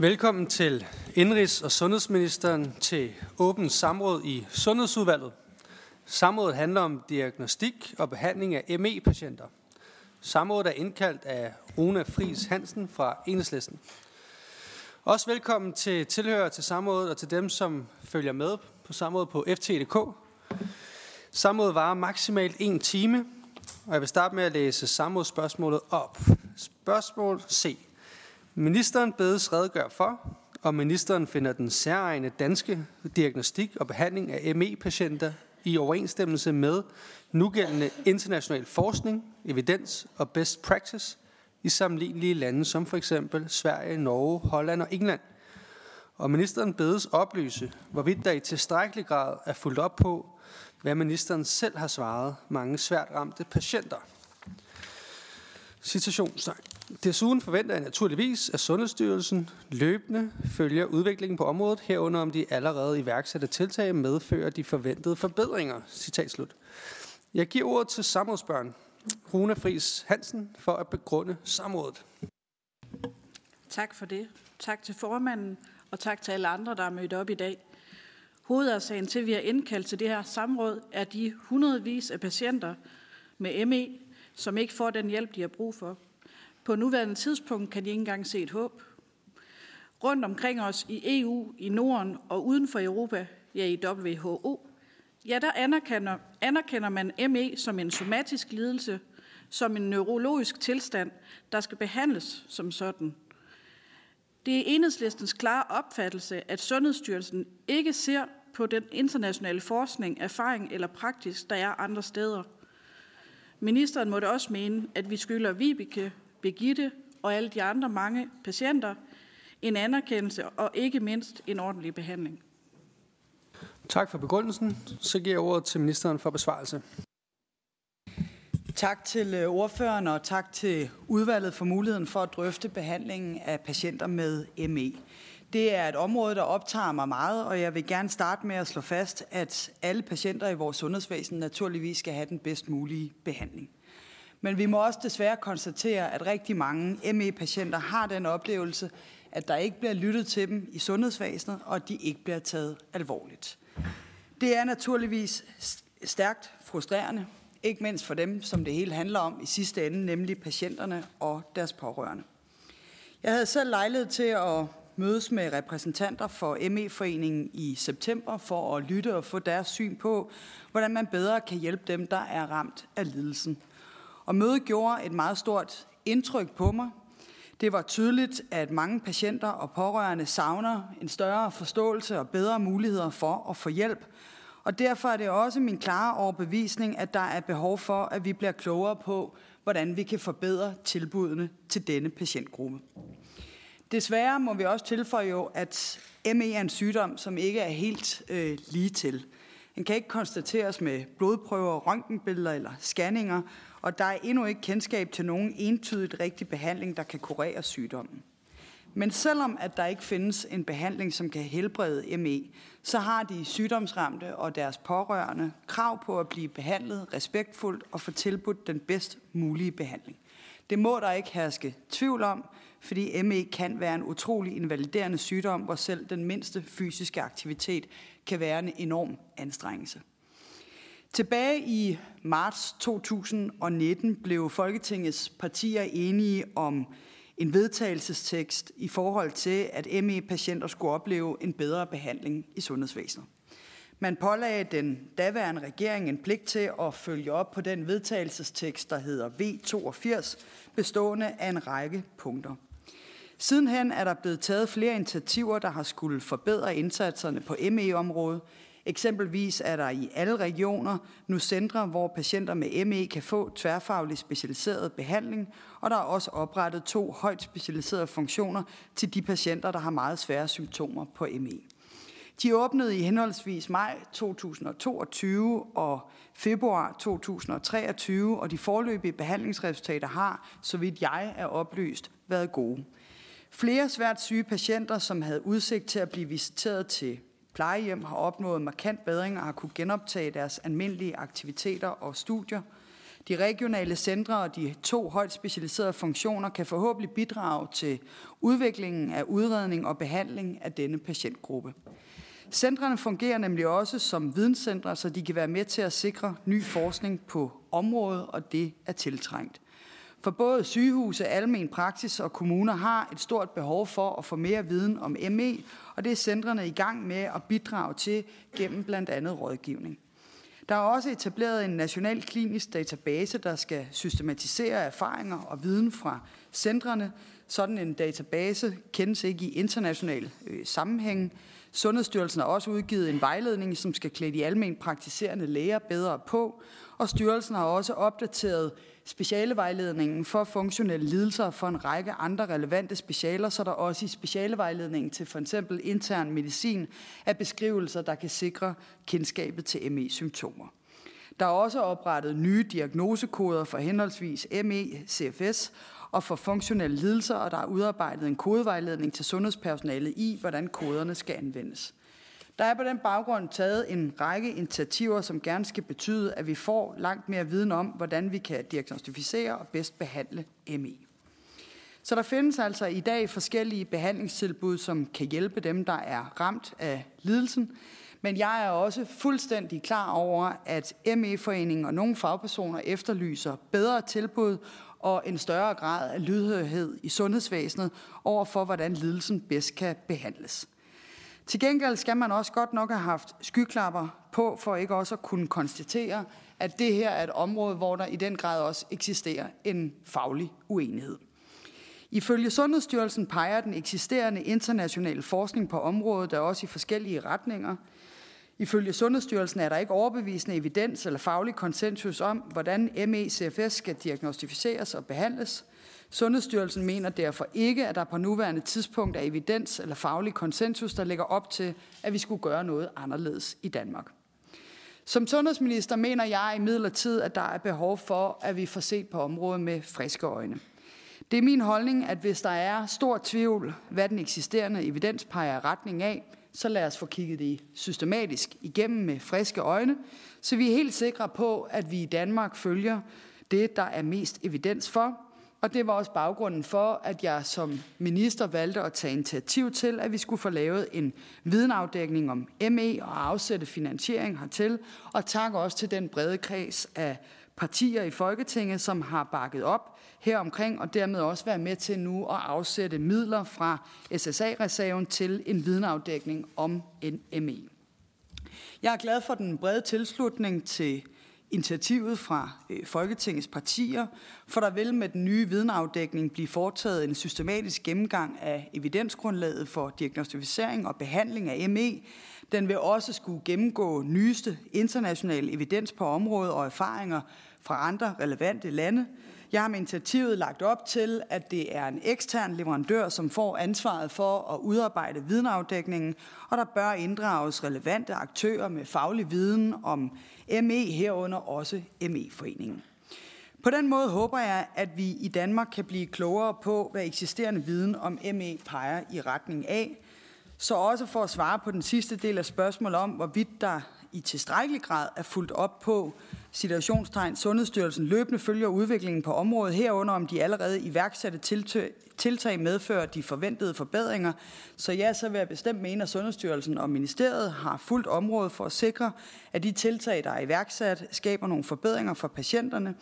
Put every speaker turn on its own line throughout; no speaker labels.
Velkommen til Indrigs- og Sundhedsministeren til åbent samråd i Sundhedsudvalget. Samrådet handler om diagnostik og behandling af ME-patienter. Samrådet er indkaldt af Rune Fris Hansen fra Enhedslisten. Også velkommen til tilhører til samrådet og til dem, som følger med på samrådet på ft.dk. Samrådet varer maksimalt en time, og jeg vil starte med at læse samrådsspørgsmålet op. Spørgsmål C. Ministeren bedes redegør for, om ministeren finder den særegne danske diagnostik og behandling af ME-patienter i overensstemmelse med nugældende international forskning, evidens og best practice i sammenlignelige lande som for eksempel Sverige, Norge, Holland og England. Og ministeren bedes oplyse, hvorvidt der i tilstrækkelig grad er fuldt op på, hvad ministeren selv har svaret mange svært ramte patienter. Citationstegn. Desuden forventer jeg naturligvis, at Sundhedsstyrelsen løbende følger udviklingen på området, herunder om de allerede iværksatte tiltag medfører de forventede forbedringer. Citat slut. Jeg giver ordet til samrådsbørn. Rune Fris Hansen for at begrunde samrådet.
Tak for det. Tak til formanden, og tak til alle andre, der er mødt op i dag. Hovedårsagen til, at vi har indkaldt til det her samråd, er de hundredvis af patienter med ME, som ikke får den hjælp, de har brug for. På nuværende tidspunkt kan de ikke engang se et håb. Rundt omkring os i EU, i Norden og uden for Europa, ja i WHO, ja der anerkender, anerkender man ME som en somatisk lidelse, som en neurologisk tilstand, der skal behandles som sådan. Det er enhedslistens klare opfattelse, at Sundhedsstyrelsen ikke ser på den internationale forskning, erfaring eller praksis, der er andre steder. Ministeren måtte også mene, at vi skylder Vibeke, Begitte og alle de andre mange patienter en anerkendelse og ikke mindst en ordentlig behandling.
Tak for begrundelsen. Så giver jeg ordet til ministeren for besvarelse.
Tak til øh, ordføreren og tak til udvalget for muligheden for at drøfte behandlingen af patienter med ME. Det er et område, der optager mig meget, og jeg vil gerne starte med at slå fast, at alle patienter i vores sundhedsvæsen naturligvis skal have den bedst mulige behandling. Men vi må også desværre konstatere, at rigtig mange ME-patienter har den oplevelse, at der ikke bliver lyttet til dem i sundhedsvæsenet, og at de ikke bliver taget alvorligt. Det er naturligvis stærkt frustrerende, ikke mindst for dem, som det hele handler om i sidste ende, nemlig patienterne og deres pårørende. Jeg havde selv lejlighed til at mødes med repræsentanter for ME-foreningen i september for at lytte og få deres syn på, hvordan man bedre kan hjælpe dem, der er ramt af lidelsen. Og mødet gjorde et meget stort indtryk på mig. Det var tydeligt, at mange patienter og pårørende savner en større forståelse og bedre muligheder for at få hjælp. Og derfor er det også min klare overbevisning, at der er behov for, at vi bliver klogere på, hvordan vi kan forbedre tilbudene til denne patientgruppe. Desværre må vi også tilføje jo, at ME er en sygdom, som ikke er helt øh, lige til. Den kan ikke konstateres med blodprøver, røntgenbilleder eller scanninger, og der er endnu ikke kendskab til nogen entydigt rigtig behandling, der kan kurere sygdommen. Men selvom at der ikke findes en behandling, som kan helbrede ME, så har de sygdomsramte og deres pårørende krav på at blive behandlet respektfuldt og få tilbudt den bedst mulige behandling. Det må der ikke herske tvivl om, fordi ME kan være en utrolig invaliderende sygdom, hvor selv den mindste fysiske aktivitet kan være en enorm anstrengelse. Tilbage i marts 2019 blev Folketingets partier enige om en vedtagelsestekst i forhold til, at ME-patienter skulle opleve en bedre behandling i sundhedsvæsenet. Man pålagde den daværende regering en pligt til at følge op på den vedtagelsestekst, der hedder V82, bestående af en række punkter. Sidenhen er der blevet taget flere initiativer, der har skulle forbedre indsatserne på ME-området. Eksempelvis er der i alle regioner nu centre, hvor patienter med ME kan få tværfaglig specialiseret behandling, og der er også oprettet to højt specialiserede funktioner til de patienter, der har meget svære symptomer på ME. De åbnede i henholdsvis maj 2022 og februar 2023, og de forløbige behandlingsresultater har, så vidt jeg er oplyst, været gode. Flere svært syge patienter, som havde udsigt til at blive visiteret til plejehjem, har opnået markant bedring og har kunne genoptage deres almindelige aktiviteter og studier. De regionale centre og de to højt specialiserede funktioner kan forhåbentlig bidrage til udviklingen af udredning og behandling af denne patientgruppe. Centrene fungerer nemlig også som videnscentre, så de kan være med til at sikre ny forskning på området, og det er tiltrængt. For både sygehuse, almen praksis og kommuner har et stort behov for at få mere viden om ME, og det er centrene i gang med at bidrage til gennem blandt andet rådgivning. Der er også etableret en national klinisk database, der skal systematisere erfaringer og viden fra centrene. Sådan en database kendes ikke i international øh, sammenhæng. Sundhedsstyrelsen har også udgivet en vejledning, som skal klæde de almen praktiserende læger bedre på, og styrelsen har også opdateret specialevejledningen for funktionelle lidelser for en række andre relevante specialer, så der også i specialevejledningen til for eksempel intern medicin er beskrivelser, der kan sikre kendskabet til ME-symptomer. Der er også oprettet nye diagnosekoder for henholdsvis ME, CFS og for funktionelle lidelser, og der er udarbejdet en kodevejledning til sundhedspersonalet i, hvordan koderne skal anvendes. Der er på den baggrund taget en række initiativer, som gerne skal betyde, at vi får langt mere viden om, hvordan vi kan diagnostisere og bedst behandle ME. Så der findes altså i dag forskellige behandlingstilbud, som kan hjælpe dem, der er ramt af lidelsen. Men jeg er også fuldstændig klar over, at ME-foreningen og nogle fagpersoner efterlyser bedre tilbud og en større grad af lydhørhed i sundhedsvæsenet over for, hvordan lidelsen bedst kan behandles. Til gengæld skal man også godt nok have haft skyklapper på, for ikke også at kunne konstatere, at det her er et område, hvor der i den grad også eksisterer en faglig uenighed. Ifølge Sundhedsstyrelsen peger den eksisterende internationale forskning på området, der også i forskellige retninger. Ifølge Sundhedsstyrelsen er der ikke overbevisende evidens eller faglig konsensus om, hvordan ME-CFS skal diagnostificeres og behandles – Sundhedsstyrelsen mener derfor ikke, at der på nuværende tidspunkt er evidens eller faglig konsensus, der lægger op til, at vi skulle gøre noget anderledes i Danmark. Som sundhedsminister mener jeg i midlertid, at der er behov for, at vi får set på området med friske øjne. Det er min holdning, at hvis der er stor tvivl, hvad den eksisterende evidens peger retning af, så lad os få kigget det systematisk igennem med friske øjne, så vi er helt sikre på, at vi i Danmark følger det, der er mest evidens for, og det var også baggrunden for, at jeg som minister valgte at tage initiativ til, at vi skulle få lavet en videnafdækning om ME og afsætte finansiering hertil. Og tak også til den brede kreds af partier i Folketinget, som har bakket op heromkring, og dermed også været med til nu at afsætte midler fra SSA-reserven til en videnafdækning om ME. Jeg er glad for den brede tilslutning til initiativet fra øh, Folketingets partier, for der vil med den nye videnafdækning blive foretaget en systematisk gennemgang af evidensgrundlaget for diagnostisering og behandling af ME. Den vil også skulle gennemgå nyeste internationale evidens på området og erfaringer fra andre relevante lande. Jeg har med initiativet lagt op til, at det er en ekstern leverandør, som får ansvaret for at udarbejde videnafdækningen, og der bør inddrages relevante aktører med faglig viden om ME herunder også ME-foreningen. På den måde håber jeg, at vi i Danmark kan blive klogere på, hvad eksisterende viden om ME peger i retning af, så også for at svare på den sidste del af spørgsmålet om, hvorvidt der i tilstrækkelig grad er fuldt op på situationstegn. Sundhedsstyrelsen løbende følger udviklingen på området herunder, om de allerede iværksatte tiltag medfører de forventede forbedringer. Så ja, så vil jeg bestemt mene, at Sundhedsstyrelsen og Ministeriet har fuldt område for at sikre, at de tiltag, der er iværksat, skaber nogle forbedringer for patienterne.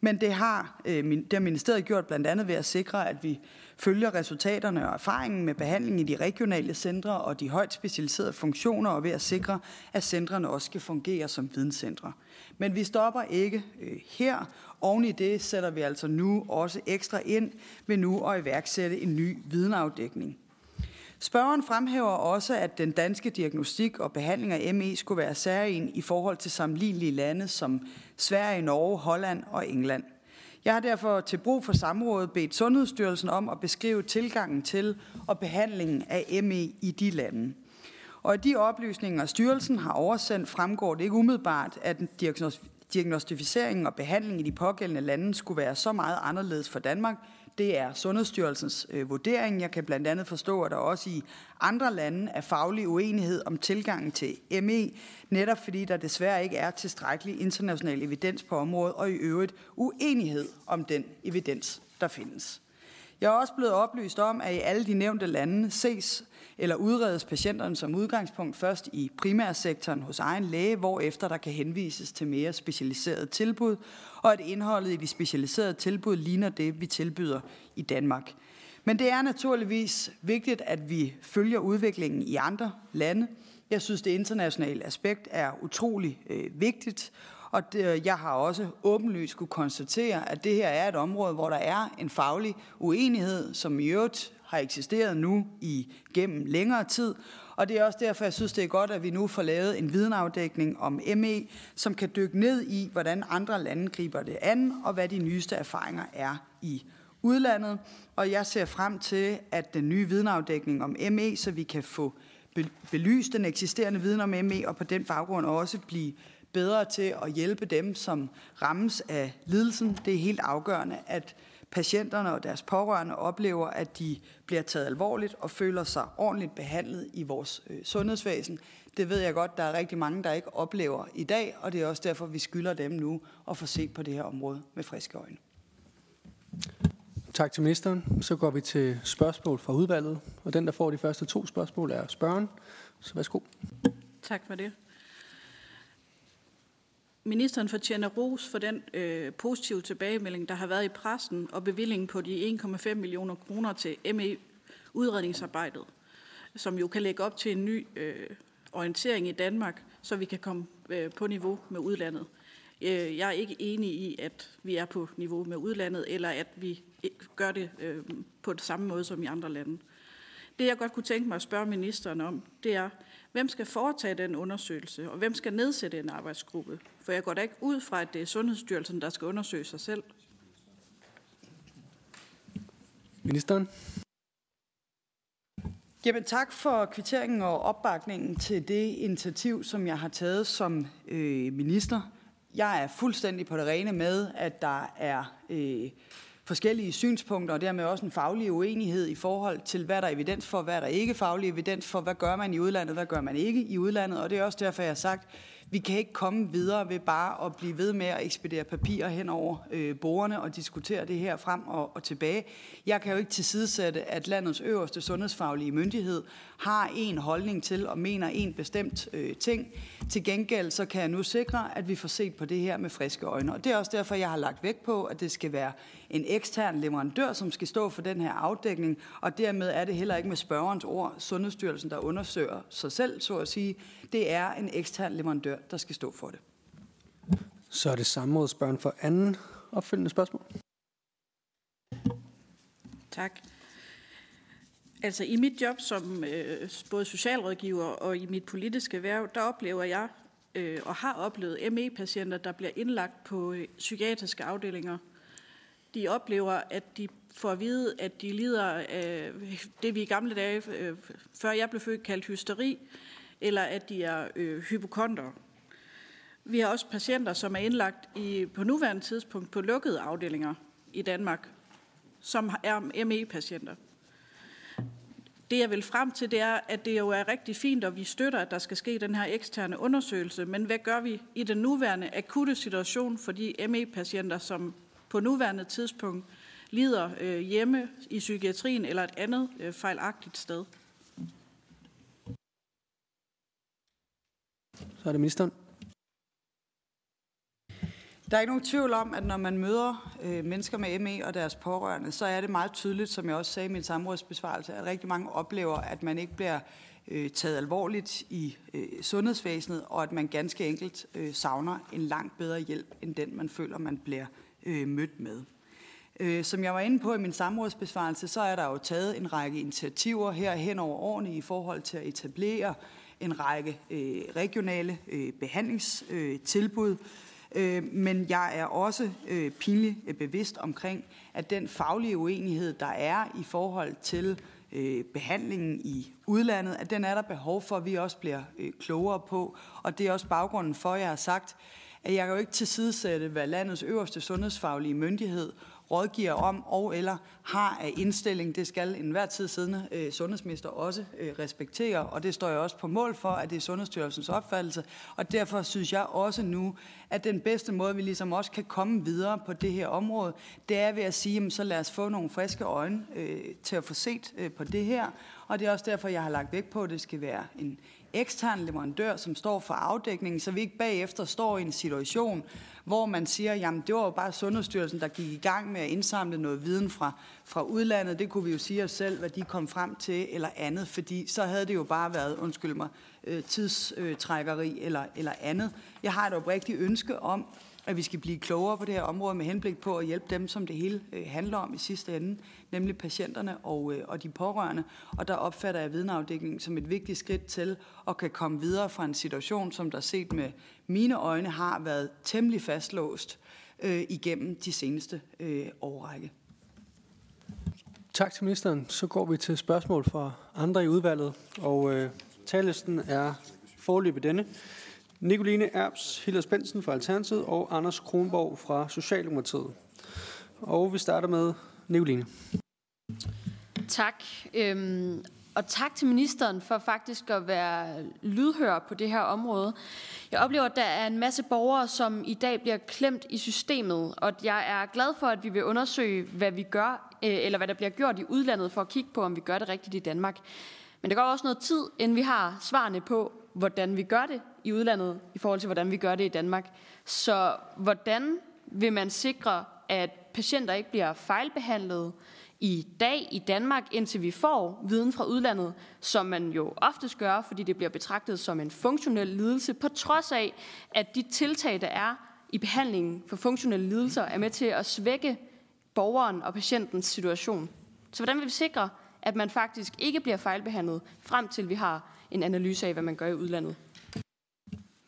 Men det har, øh, det har ministeriet gjort blandt andet ved at sikre, at vi følger resultaterne og erfaringen med behandling i de regionale centre og de højt specialiserede funktioner, og ved at sikre, at centrene også skal fungere som videnscentre. Men vi stopper ikke øh, her. Oven i det sætter vi altså nu også ekstra ind med nu at iværksætte en ny videnafdækning. Spørgeren fremhæver også, at den danske diagnostik og behandling af ME skulle være særlig i forhold til sammenlignelige lande som Sverige, Norge, Holland og England. Jeg har derfor til brug for samrådet bedt Sundhedsstyrelsen om at beskrive tilgangen til og behandlingen af ME i de lande. Og af de oplysninger, styrelsen har oversendt, fremgår det ikke umiddelbart, at diagnosticering og behandling i de pågældende lande skulle være så meget anderledes for Danmark. Det er Sundhedsstyrelsens øh, vurdering. Jeg kan blandt andet forstå, at der også i andre lande er faglig uenighed om tilgangen til ME, netop fordi der desværre ikke er tilstrækkelig international evidens på området, og i øvrigt uenighed om den evidens, der findes. Jeg er også blevet oplyst om, at i alle de nævnte lande ses eller udredes patienterne som udgangspunkt først i primærsektoren hos egen læge, hvor efter der kan henvises til mere specialiserede tilbud, og at indholdet i de specialiserede tilbud ligner det, vi tilbyder i Danmark. Men det er naturligvis vigtigt, at vi følger udviklingen i andre lande. Jeg synes, det internationale aspekt er utrolig øh, vigtigt, og det, øh, jeg har også åbenlyst kunne konstatere, at det her er et område, hvor der er en faglig uenighed, som i øvrigt har eksisteret nu i gennem længere tid. Og det er også derfor, jeg synes, det er godt, at vi nu får lavet en videnafdækning om ME, som kan dykke ned i, hvordan andre lande griber det an, og hvad de nyeste erfaringer er i udlandet. Og jeg ser frem til, at den nye videnafdækning om ME, så vi kan få belyst den eksisterende viden om ME, og på den baggrund også blive bedre til at hjælpe dem, som rammes af lidelsen. Det er helt afgørende, at patienterne og deres pårørende oplever, at de bliver taget alvorligt og føler sig ordentligt behandlet i vores øh, sundhedsvæsen. Det ved jeg godt, der er rigtig mange, der ikke oplever i dag, og det er også derfor, vi skylder dem nu at få set på det her område med friske øjne.
Tak til ministeren. Så går vi til spørgsmål fra udvalget, og den, der får de første to spørgsmål, er spørgen. Så værsgo.
Tak for det. Ministeren fortjener ros for den øh, positive tilbagemelding, der har været i pressen og bevillingen på de 1,5 millioner kroner til ME-udredningsarbejdet, som jo kan lægge op til en ny øh, orientering i Danmark, så vi kan komme øh, på niveau med udlandet. Øh, jeg er ikke enig i, at vi er på niveau med udlandet, eller at vi gør det øh, på det samme måde som i andre lande. Det jeg godt kunne tænke mig at spørge ministeren om, det er, Hvem skal foretage den undersøgelse, og hvem skal nedsætte en arbejdsgruppe? For jeg går da ikke ud fra, at det er Sundhedsstyrelsen, der skal undersøge sig selv.
Ministeren.
Jamen, tak for kvitteringen og opbakningen til det initiativ, som jeg har taget som øh, minister. Jeg er fuldstændig på det rene med, at der er øh, forskellige synspunkter, og dermed også en faglig uenighed i forhold til, hvad der er evidens for, hvad der ikke er faglig evidens for, hvad gør man i udlandet, hvad gør man ikke i udlandet, og det er også derfor, jeg har sagt, vi kan ikke komme videre ved bare at blive ved med at ekspedere papirer hen over øh, borgerne og diskutere det her frem og, og tilbage. Jeg kan jo ikke tilsidesætte, at landets øverste sundhedsfaglige myndighed har en holdning til og mener en bestemt øh, ting. Til gengæld så kan jeg nu sikre, at vi får set på det her med friske øjne. Og det er også derfor, jeg har lagt vægt på, at det skal være en ekstern leverandør, som skal stå for den her afdækning, og dermed er det heller ikke med spørgerens ord Sundhedsstyrelsen, der undersøger sig selv, så at sige. Det er en ekstern leverandør, der skal stå for det.
Så er det samrådsbørn for anden opfølgende spørgsmål.
Tak. Altså i mit job som øh, både socialrådgiver og i mit politiske værv, der oplever jeg øh, og har oplevet ME-patienter, der bliver indlagt på øh, psykiatriske afdelinger. De oplever, at de får at vide, at de lider af det, vi i gamle dage, øh, før jeg blev født, kaldt hysteri, eller at de er øh, hypokonter. Vi har også patienter, som er indlagt i, på nuværende tidspunkt på lukkede afdelinger i Danmark, som er ME-patienter. Det jeg vil frem til, det er, at det jo er rigtig fint, og vi støtter, at der skal ske den her eksterne undersøgelse. Men hvad gør vi i den nuværende akutte situation for de ME-patienter, som på nuværende tidspunkt lider øh, hjemme i psykiatrien eller et andet øh, fejlagtigt sted?
Så er det ministeren.
Der er ikke nogen tvivl om, at når man møder øh, mennesker med ME og deres pårørende, så er det meget tydeligt, som jeg også sagde i min samrådsbesvarelse, at rigtig mange oplever, at man ikke bliver øh, taget alvorligt i øh, sundhedsvæsenet, og at man ganske enkelt øh, savner en langt bedre hjælp, end den man føler, man bliver øh, mødt med. Øh, som jeg var inde på i min samrådsbesvarelse, så er der jo taget en række initiativer her hen over årene i forhold til at etablere en række øh, regionale øh, behandlingstilbud, øh, men jeg er også øh, pinligt øh, bevidst omkring, at den faglige uenighed, der er i forhold til øh, behandlingen i udlandet, at den er der behov for, at vi også bliver øh, klogere på. Og det er også baggrunden for, at jeg har sagt, at jeg kan jo ikke tilsidesætte, hvad landets øverste sundhedsfaglige myndighed rådgiver om og eller har af indstilling. Det skal enhver tid siddende øh, sundhedsminister også øh, respektere, og det står jeg også på mål for, at det er Sundhedsstyrelsens opfattelse. Og derfor synes jeg også nu, at den bedste måde, vi ligesom også kan komme videre på det her område, det er ved at sige, jamen, så lad os få nogle friske øjne øh, til at få set øh, på det her. Og det er også derfor, jeg har lagt vægt på, at det skal være en ekstern leverandør, som står for afdækningen, så vi ikke bagefter står i en situation, hvor man siger, jamen det var jo bare Sundhedsstyrelsen, der gik i gang med at indsamle noget viden fra, fra udlandet. Det kunne vi jo sige os selv, hvad de kom frem til, eller andet, fordi så havde det jo bare været, undskyld mig, øh, tidstrækkeri eller, eller andet. Jeg har et oprigtigt ønske om, at vi skal blive klogere på det her område med henblik på at hjælpe dem, som det hele øh, handler om i sidste ende, nemlig patienterne og, øh, og de pårørende. Og der opfatter jeg vidneafdækningen som et vigtigt skridt til at kan komme videre fra en situation, som der set med mine øjne har været temmelig fastlåst øh, igennem de seneste øh, årrække.
Tak til ministeren. Så går vi til spørgsmål fra andre i udvalget, og øh, talisten er forløbet denne. Nicoline Erbs, Hilders Bensen fra Alternativet og Anders Kronborg fra Socialdemokratiet. Og vi starter med Nicoline.
Tak. Øhm, og tak til ministeren for faktisk at være lydhør på det her område. Jeg oplever, at der er en masse borgere, som i dag bliver klemt i systemet, og jeg er glad for, at vi vil undersøge, hvad vi gør, øh, eller hvad der bliver gjort i udlandet, for at kigge på, om vi gør det rigtigt i Danmark. Men der går også noget tid, inden vi har svarene på, hvordan vi gør det i udlandet, i forhold til, hvordan vi gør det i Danmark. Så hvordan vil man sikre, at patienter ikke bliver fejlbehandlet i dag i Danmark, indtil vi får viden fra udlandet, som man jo oftest gør, fordi det bliver betragtet som en funktionel lidelse, på trods af, at de tiltag, der er i behandlingen for funktionelle lidelser, er med til at svække borgeren og patientens situation. Så hvordan vil vi sikre, at man faktisk ikke bliver fejlbehandlet, frem til vi har en analyse af, hvad man gør i udlandet?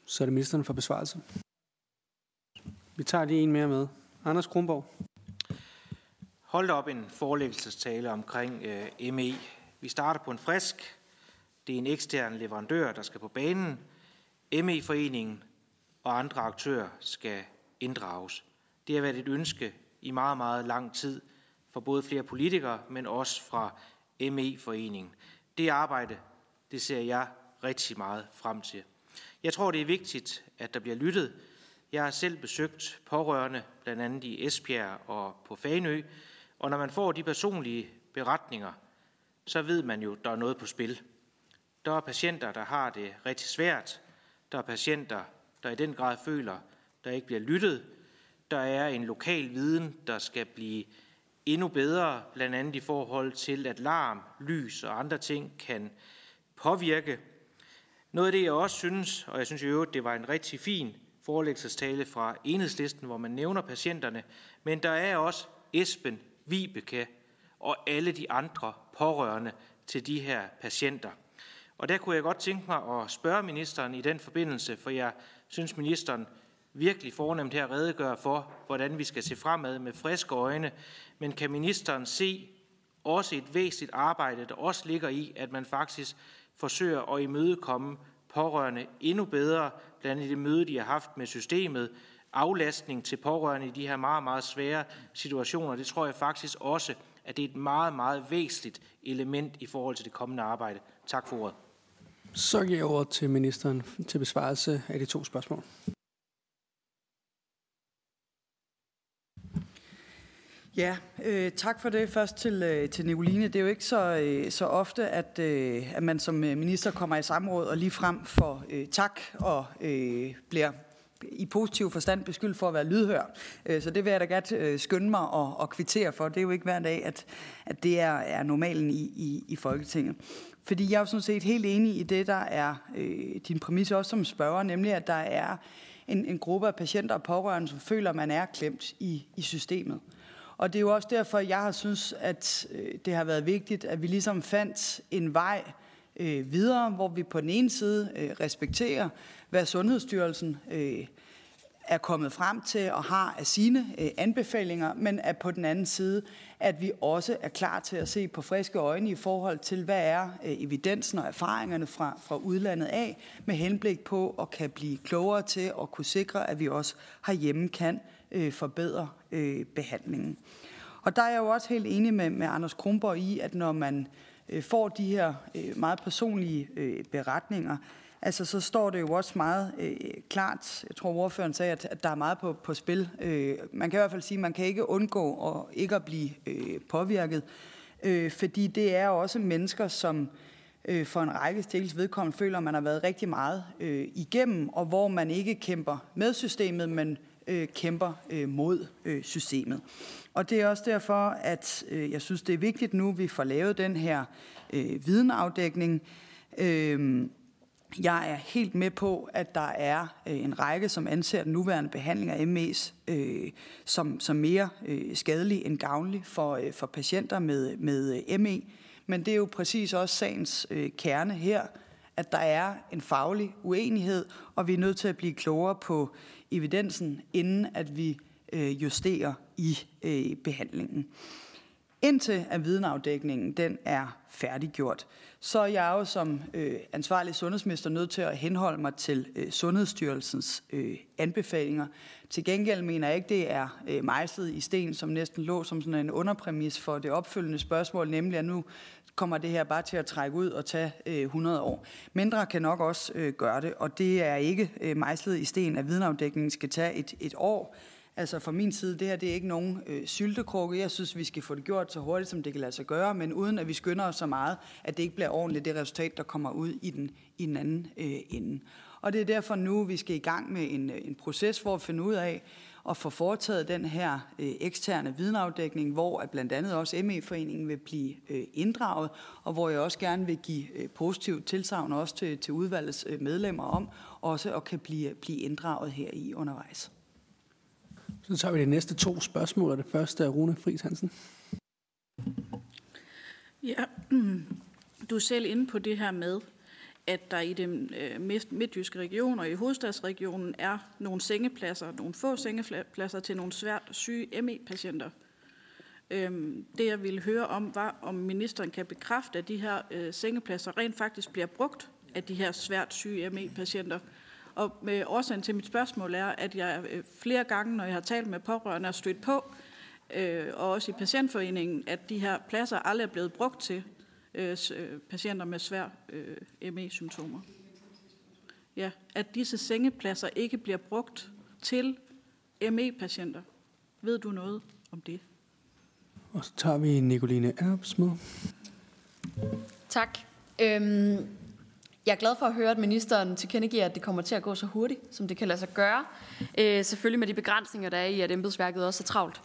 Så er det ministeren for besvarelse. Vi tager lige en mere med. Anders Kronborg.
Hold op en forelæggelsestale omkring øh, ME. Vi starter på en frisk. Det er en ekstern leverandør, der skal på banen. ME-foreningen og andre aktører skal inddrages. Det har været et ønske i meget, meget lang tid for både flere politikere, men også fra ME-foreningen. Det arbejde, det ser jeg rigtig meget frem til. Jeg tror, det er vigtigt, at der bliver lyttet. Jeg har selv besøgt pårørende, blandt andet i Esbjerg og på Fanø, og når man får de personlige beretninger, så ved man jo, der er noget på spil. Der er patienter, der har det rigtig svært. Der er patienter, der i den grad føler, der ikke bliver lyttet. Der er en lokal viden, der skal blive endnu bedre, blandt andet i forhold til, at larm, lys og andre ting kan påvirke. Noget af det, jeg også synes, og jeg synes i øvrigt, det var en rigtig fin forelæggelsestale fra enhedslisten, hvor man nævner patienterne, men der er også Esben, Vibeke og alle de andre pårørende til de her patienter. Og der kunne jeg godt tænke mig at spørge ministeren i den forbindelse, for jeg synes, ministeren virkelig fornemt her redegør for, hvordan vi skal se fremad med friske øjne. Men kan ministeren se også et væsentligt arbejde, der også ligger i, at man faktisk forsøger at imødekomme pårørende endnu bedre, blandt andet det møde, de har haft med systemet, aflastning til pårørende i de her meget, meget svære situationer. Det tror jeg faktisk også, at det er et meget, meget væsentligt element i forhold til det kommende arbejde. Tak for ordet.
Så giver jeg ordet til ministeren til besvarelse af de to spørgsmål.
Ja, øh, tak for det. Først til, øh, til Nicoline. Det er jo ikke så, øh, så ofte, at, øh, at man som øh, minister kommer i samråd og lige frem for øh, tak og øh, bliver i positiv forstand beskyldt for at være lydhør. Øh, så det vil jeg da godt øh, skynde mig og, og kvittere for. Det er jo ikke hver dag, at, at det er, er normalen i, i, i Folketinget. Fordi jeg er jo sådan set helt enig i det, der er øh, din præmis også som spørger, nemlig at der er en, en gruppe af patienter og pårørende, som føler, at man er klemt i, i systemet. Og det er jo også derfor, jeg har synes, at øh, det har været vigtigt, at vi ligesom fandt en vej øh, videre, hvor vi på den ene side øh, respekterer, hvad Sundhedsstyrelsen øh, er kommet frem til og har af sine øh, anbefalinger, men at på den anden side, at vi også er klar til at se på friske øjne i forhold til, hvad er øh, evidensen og erfaringerne fra, fra udlandet af, med henblik på at kan blive klogere til at kunne sikre, at vi også herhjemme kan øh, forbedre øh, behandlingen. Og der er jeg jo også helt enig med, med Anders Kronborg i, at når man øh, får de her øh, meget personlige øh, beretninger, altså så står det jo også meget øh, klart, jeg tror ordføreren sagde, at, at der er meget på, på spil. Øh, man kan i hvert fald sige, at man kan ikke undgå at ikke at blive øh, påvirket, øh, fordi det er også mennesker, som øh, for en række stikkels vedkommende føler, at man har været rigtig meget øh, igennem, og hvor man ikke kæmper med systemet, men øh, kæmper øh, mod øh, systemet. Og det er også derfor, at øh, jeg synes, det er vigtigt nu, at vi får lavet den her øh, videnafdækning. Øh, jeg er helt med på, at der er øh, en række, som anser den nuværende behandling af ME's øh, som, som mere øh, skadelig end gavnlig for, øh, for patienter med, med øh, ME. Men det er jo præcis også sagens øh, kerne her, at der er en faglig uenighed, og vi er nødt til at blive klogere på evidensen, inden at vi øh, justerer i øh, behandlingen. Indtil at videnafdækningen den er færdiggjort, så er jeg jo som øh, ansvarlig sundhedsminister nødt til at henholde mig til øh, Sundhedsstyrelsens øh, anbefalinger. Til gengæld mener jeg ikke, det er øh, mejslet i sten, som næsten lå som sådan en underpræmis for det opfølgende spørgsmål, nemlig at nu kommer det her bare til at trække ud og tage øh, 100 år. Mindre kan nok også øh, gøre det, og det er ikke øh, mejslet i sten, at videnafdækningen skal tage et, et år. Altså fra min side, det her det er ikke nogen øh, syltekrukke. Jeg synes, vi skal få det gjort så hurtigt, som det kan lade sig gøre, men uden at vi skynder os så meget, at det ikke bliver ordentligt det resultat, der kommer ud i den, i den anden øh, ende. Og det er derfor nu, vi skal i gang med en, øh, en proces for at finde ud af, at få foretaget den her øh, eksterne videnafdækning, hvor at blandt andet også ME-foreningen vil blive øh, inddraget, og hvor jeg også gerne vil give øh, positivt tilsavn også til, til udvalgets øh, medlemmer om, også at kan blive, blive inddraget her i undervejs.
Så tager vi de næste to spørgsmål, og det første er Rune Friis Hansen.
Ja, du er selv inde på det her med, at der i den øh, midtjyske region og i hovedstadsregionen er nogle sengepladser, nogle få sengepladser til nogle svært syge ME-patienter. Øhm, det jeg ville høre om var, om ministeren kan bekræfte, at de her øh, sengepladser rent faktisk bliver brugt af de her svært syge ME-patienter. Og med årsagen til mit spørgsmål er, at jeg øh, flere gange, når jeg har talt med pårørende, har stødt på, og også i patientforeningen, at de her pladser aldrig er blevet brugt til øh, øh, patienter med svær øh, ME-symptomer. Ja, at disse sengepladser ikke bliver brugt til ME-patienter. Ved du noget om det?
Og så tager vi Nicoline Erbs med.
Tak. Øhm, jeg er glad for at høre, at ministeren tilkendegiver, at det kommer til at gå så hurtigt, som det kan lade sig gøre. Øh, selvfølgelig med de begrænsninger, der er i, at embedsværket også er travlt.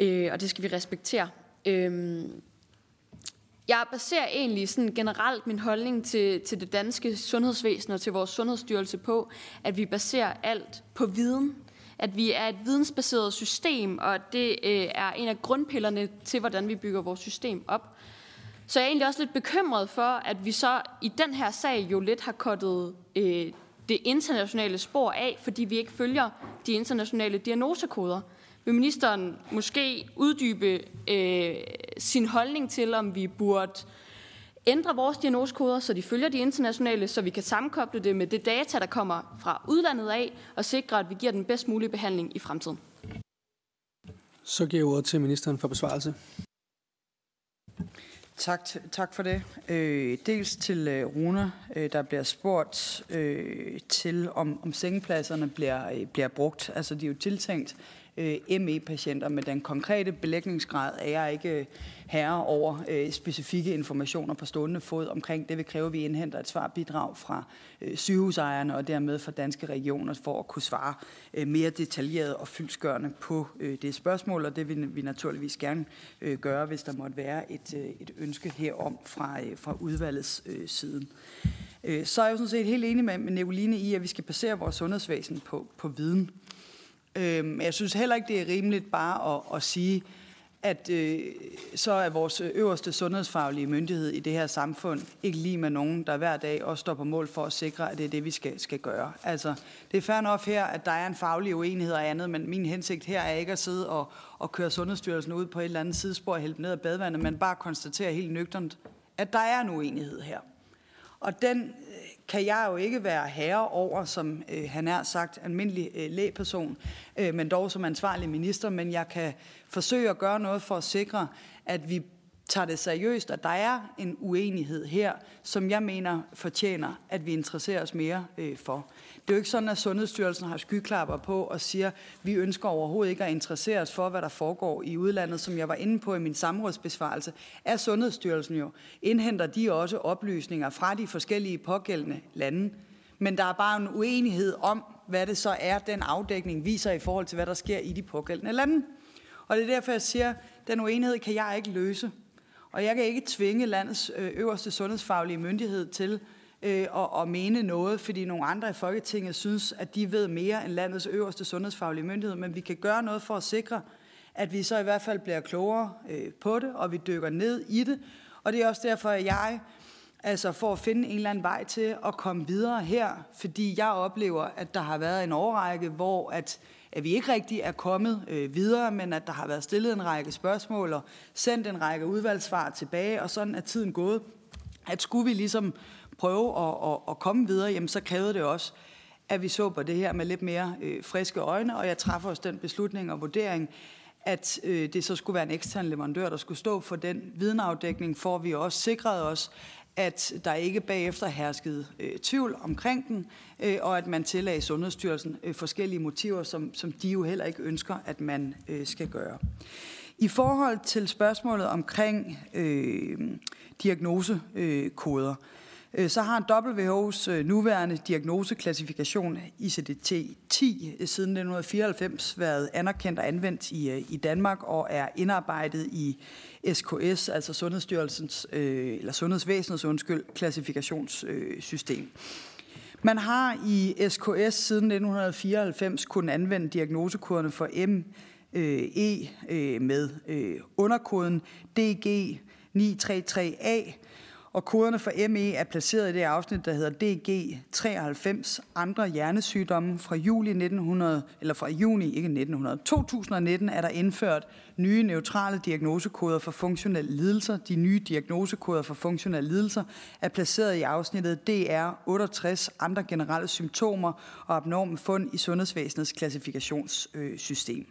Øh, og det skal vi respektere. Øh, jeg baserer egentlig sådan generelt min holdning til, til det danske sundhedsvæsen og til vores sundhedsstyrelse på, at vi baserer alt på viden. At vi er et vidensbaseret system, og det øh, er en af grundpillerne til, hvordan vi bygger vores system op. Så jeg er egentlig også lidt bekymret for, at vi så i den her sag jo lidt har kottet øh, det internationale spor af, fordi vi ikke følger de internationale diagnosekoder. Vil ministeren måske uddybe øh, sin holdning til, om vi burde ændre vores diagnoskoder, så de følger de internationale, så vi kan sammenkoble det med det data, der kommer fra udlandet af, og sikre, at vi giver den bedst mulige behandling i fremtiden?
Så giver jeg ordet til ministeren for besvarelse.
Tak, tak for det. Øh, dels til øh, Rune, øh, der bliver spurgt øh, til, om, om sengepladserne bliver, øh, bliver brugt. Altså, de er jo tiltænkt øh, ME-patienter. Med den konkrete belægningsgrad er jeg ikke øh, herre over øh, specifikke informationer på stående fod omkring. Det vil kræve, at vi indhenter et svarbidrag fra øh, sygehusejerne og dermed fra danske regioner for at kunne svare øh, mere detaljeret og fyldsgørende på øh, det spørgsmål, og det vil vi naturligvis gerne øh, gøre, hvis der måtte være et, øh, et ønske herom fra, øh, fra udvalgets øh, siden. Øh, så er jeg jo sådan set helt enig med, med Nicoline i, at vi skal basere vores sundhedsvæsen på, på viden. Øh, jeg synes heller ikke, det er rimeligt bare at, at sige, at øh, så er vores øverste sundhedsfaglige myndighed i det her samfund ikke lige med nogen, der hver dag også står på mål for at sikre, at det er det, vi skal, skal gøre. Altså, det er fair nok her, at der er en faglig uenighed og andet, men min hensigt her er ikke at sidde og, og køre Sundhedsstyrelsen ud på et eller andet sidespor og hælde ned af badvandet, men bare konstatere helt nøgternt, at der er en uenighed her. Og den kan jeg jo ikke være herre over, som øh, han er sagt, almindelig øh, lægeperson, øh, men dog som ansvarlig minister, men jeg kan forsøge at gøre noget for at sikre, at vi tager det seriøst, at der er en uenighed her, som jeg mener fortjener, at vi interesserer os mere øh, for. Det er jo ikke sådan, at Sundhedsstyrelsen har skyklapper på og siger, at vi ønsker overhovedet ikke at interessere os for, hvad der foregår i udlandet, som jeg var inde på i min samrådsbesvarelse. Er Sundhedsstyrelsen jo, indhenter de også oplysninger fra de forskellige pågældende lande. Men der er bare en uenighed om, hvad det så er, den afdækning viser i forhold til, hvad der sker i de pågældende lande. Og det er derfor, jeg siger, at den uenighed kan jeg ikke løse. Og jeg kan ikke tvinge landets øh, øverste sundhedsfaglige myndighed til øh, at, at mene noget, fordi nogle andre i Folketinget synes, at de ved mere end landets øverste sundhedsfaglige myndighed. Men vi kan gøre noget for at sikre, at vi så i hvert fald bliver klogere øh, på det, og vi dykker ned i det. Og det er også derfor, at jeg altså for at finde en eller anden vej til at komme videre her, fordi jeg oplever, at der har været en overrække, hvor at at vi ikke rigtig er kommet øh, videre, men at der har været stillet en række spørgsmål og sendt en række udvalgsvar tilbage, og sådan er tiden gået. At skulle vi ligesom prøve at, at, at komme videre, jamen så krævede det også, at vi så på det her med lidt mere øh, friske øjne, og jeg træffer også den beslutning og vurdering, at øh, det så skulle være en ekstern leverandør, der skulle stå for den videnafdækning, for vi også sikrede os, at der ikke bagefter herskede øh, tvivl omkring den, øh, og at man tillagde Sundhedsstyrelsen øh, forskellige motiver, som, som de jo heller ikke ønsker, at man øh, skal gøre. I forhold til spørgsmålet omkring øh, diagnosekoder, øh, Øh, så har WHO's øh, nuværende diagnoseklassifikation ICD-10 øh, siden 1994 været anerkendt og anvendt i, i Danmark og er indarbejdet i SKS, altså Sundhedsstyrelsens, øh, eller Sundhedsvæsenets undskyld, klassifikationssystem. Man har i SKS siden 1994 kun anvendt diagnosekoderne for ME med underkoden DG 933A, og koderne for ME er placeret i det afsnit, der hedder DG93 andre hjernesygdomme fra juli 1900 eller fra juni ikke 1900 2019 er der indført nye neutrale diagnosekoder for funktionelle lidelser. De nye diagnosekoder for funktionelle lidelser er placeret i afsnittet DR68 andre generelle symptomer og abnorme fund i sundhedsvæsenets klassifikationssystem.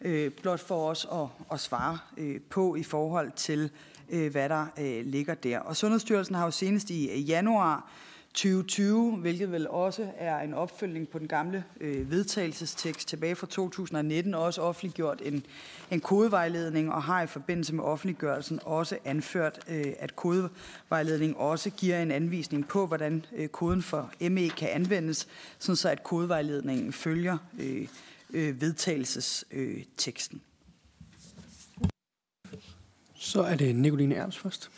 Øh, blot for os at, at svare øh, på i forhold til øh, hvad der øh, ligger der. Og Sundhedsstyrelsen har jo senest i januar 2020, hvilket vel også er en opfølgning på den gamle øh, vedtagelsestekst tilbage fra 2019, også offentliggjort en, en kodevejledning og har i forbindelse med offentliggørelsen også anført, øh, at kodevejledningen også giver en anvisning på, hvordan øh, koden for ME kan anvendes, sådan så at kodevejledningen følger øh, øh, vedtagelsesteksten.
Så er det Nicoline Ernst først.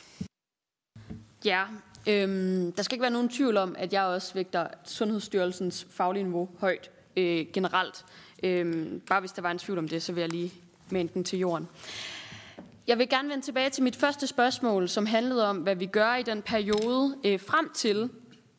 Ja, øhm, der skal ikke være nogen tvivl om, at jeg også vægter Sundhedsstyrelsens faglige niveau højt øh, generelt. Øhm, bare hvis der var en tvivl om det, så vil jeg lige mænde den til jorden. Jeg vil gerne vende tilbage til mit første spørgsmål, som handlede om, hvad vi gør i den periode øh, frem til,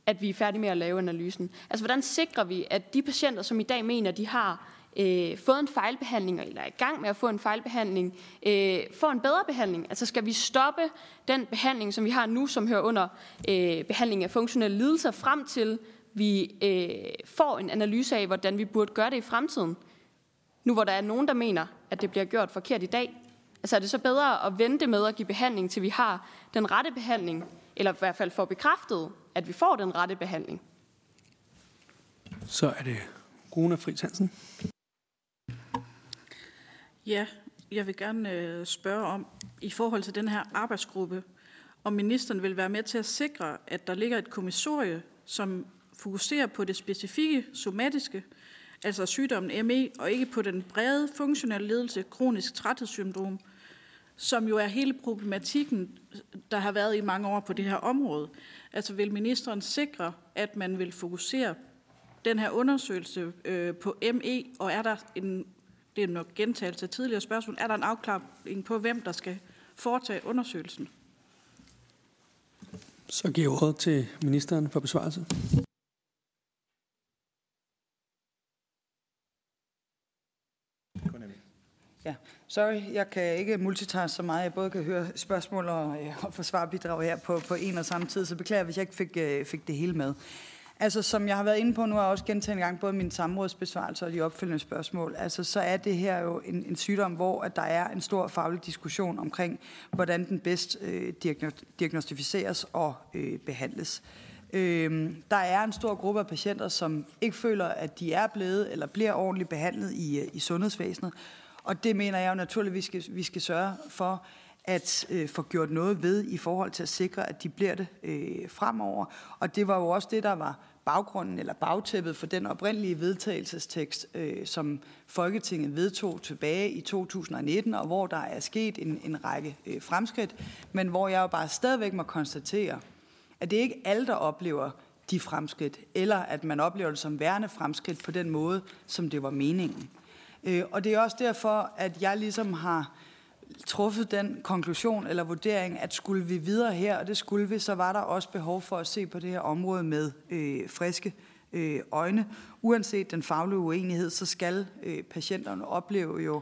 at vi er færdige med at lave analysen. Altså, hvordan sikrer vi, at de patienter, som i dag mener, de har øh, fået en fejlbehandling, eller er i gang med at få en fejlbehandling, øh, får en bedre behandling? Altså skal vi stoppe den behandling, som vi har nu, som hører under øh, behandling af funktionelle lidelser, frem til vi øh, får en analyse af, hvordan vi burde gøre det i fremtiden? Nu hvor der er nogen, der mener, at det bliver gjort forkert i dag. Altså er det så bedre at vente med at give behandling, til vi har den rette behandling, eller i hvert fald får bekræftet, at vi får den rette behandling?
Så er det Rune Friis Hansen.
Ja, jeg vil gerne øh, spørge om, i forhold til den her arbejdsgruppe, om ministeren vil være med til at sikre, at der ligger et kommissorie, som fokuserer på det specifikke somatiske, altså sygdommen ME, og ikke på den brede funktionelle ledelse, kronisk træthedssyndrom, som jo er hele problematikken, der har været i mange år på det her område. Altså vil ministeren sikre, at man vil fokusere den her undersøgelse øh, på ME, og er der en det er nok gentagelse af tidligere spørgsmål, er der en afklaring på, hvem der skal foretage undersøgelsen?
Så giver jeg ordet til ministeren for besvarelse.
Ja, sorry, jeg kan ikke multitaske så meget. Jeg både kan høre spørgsmål og, øh, og forsvarbidrag her på, på en og samme tid, så beklager, hvis jeg ikke fik, øh, fik det hele med. Altså, som jeg har været inde på nu, har jeg også gentaget en gang både min samrådsbesvarelse og de opfølgende spørgsmål. Altså, så er det her jo en, en sygdom, hvor at der er en stor faglig diskussion omkring, hvordan den bedst øh, diagnostificeres og øh, behandles. Øh, der er en stor gruppe af patienter, som ikke føler, at de er blevet eller bliver ordentligt behandlet i, øh, i sundhedsvæsenet. Og det mener jeg jo naturligvis, vi skal, vi skal sørge for, at øh, få gjort noget ved i forhold til at sikre, at de bliver det øh, fremover. Og det var jo også det, der var baggrunden eller bagtæppet for den oprindelige vedtagelsestekst, øh, som Folketinget vedtog tilbage i 2019, og hvor der er sket en, en række øh, fremskridt, men hvor jeg jo bare stadigvæk må konstatere, at det ikke er alle, der oplever de fremskridt, eller at man oplever det som værende fremskridt på den måde, som det var meningen. Øh, og det er også derfor, at jeg ligesom har truffet den konklusion eller vurdering, at skulle vi videre her, og det skulle vi, så var der også behov for at se på det her område med øh, friske øh, øjne. Uanset den faglige uenighed, så skal øh, patienterne opleve jo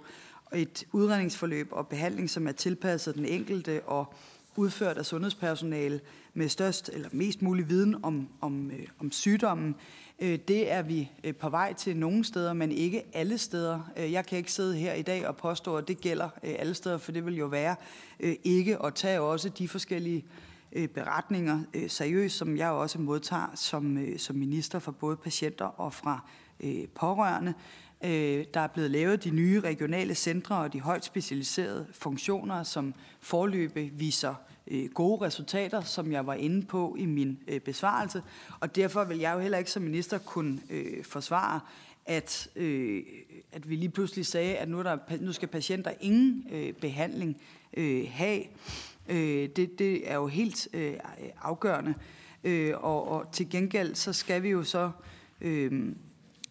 et udredningsforløb og behandling, som er tilpasset den enkelte og udført af sundhedspersonale med størst eller mest mulig viden om, om, øh, om sygdommen. Øh, det er vi øh, på vej til nogle steder, men ikke alle steder. Øh, jeg kan ikke sidde her i dag og påstå, at det gælder øh, alle steder, for det vil jo være ikke at tage også de forskellige beretninger seriøst, som jeg også modtager som, som minister for både patienter og fra pårørende. Der er blevet lavet de nye regionale centre og de højt specialiserede funktioner, som forløbe viser øh, gode resultater, som jeg var inde på i min øh, besvarelse. Og derfor vil jeg jo heller ikke som minister kunne øh, forsvare, at, øh, at vi lige pludselig sagde, at nu, der, nu skal patienter ingen øh, behandling øh, have. Øh, det, det er jo helt øh, afgørende. Øh, og, og til gengæld så skal vi jo så øh,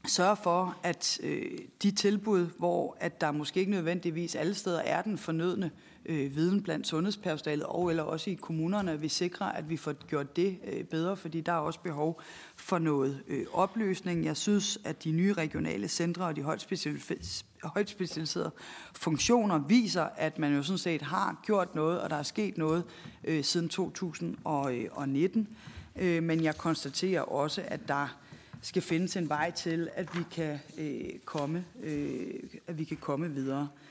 sørge for, at øh, de tilbud, hvor at der måske ikke nødvendigvis alle steder er den fornødne øh, øh, viden blandt sundhedspersonalet og eller også i kommunerne, at vi sikrer, at vi får gjort det øh, bedre, fordi der er også behov for noget øh, opløsning. Jeg synes, at de nye regionale centre og de højt, specialiserede, højt specialiserede funktioner viser, at man jo sådan set har gjort noget, og der er sket noget øh, siden 2019. Øh, men jeg konstaterer også, at der skal findes en vej til, at vi kan øh, komme, øh, at vi kan komme videre. Øh,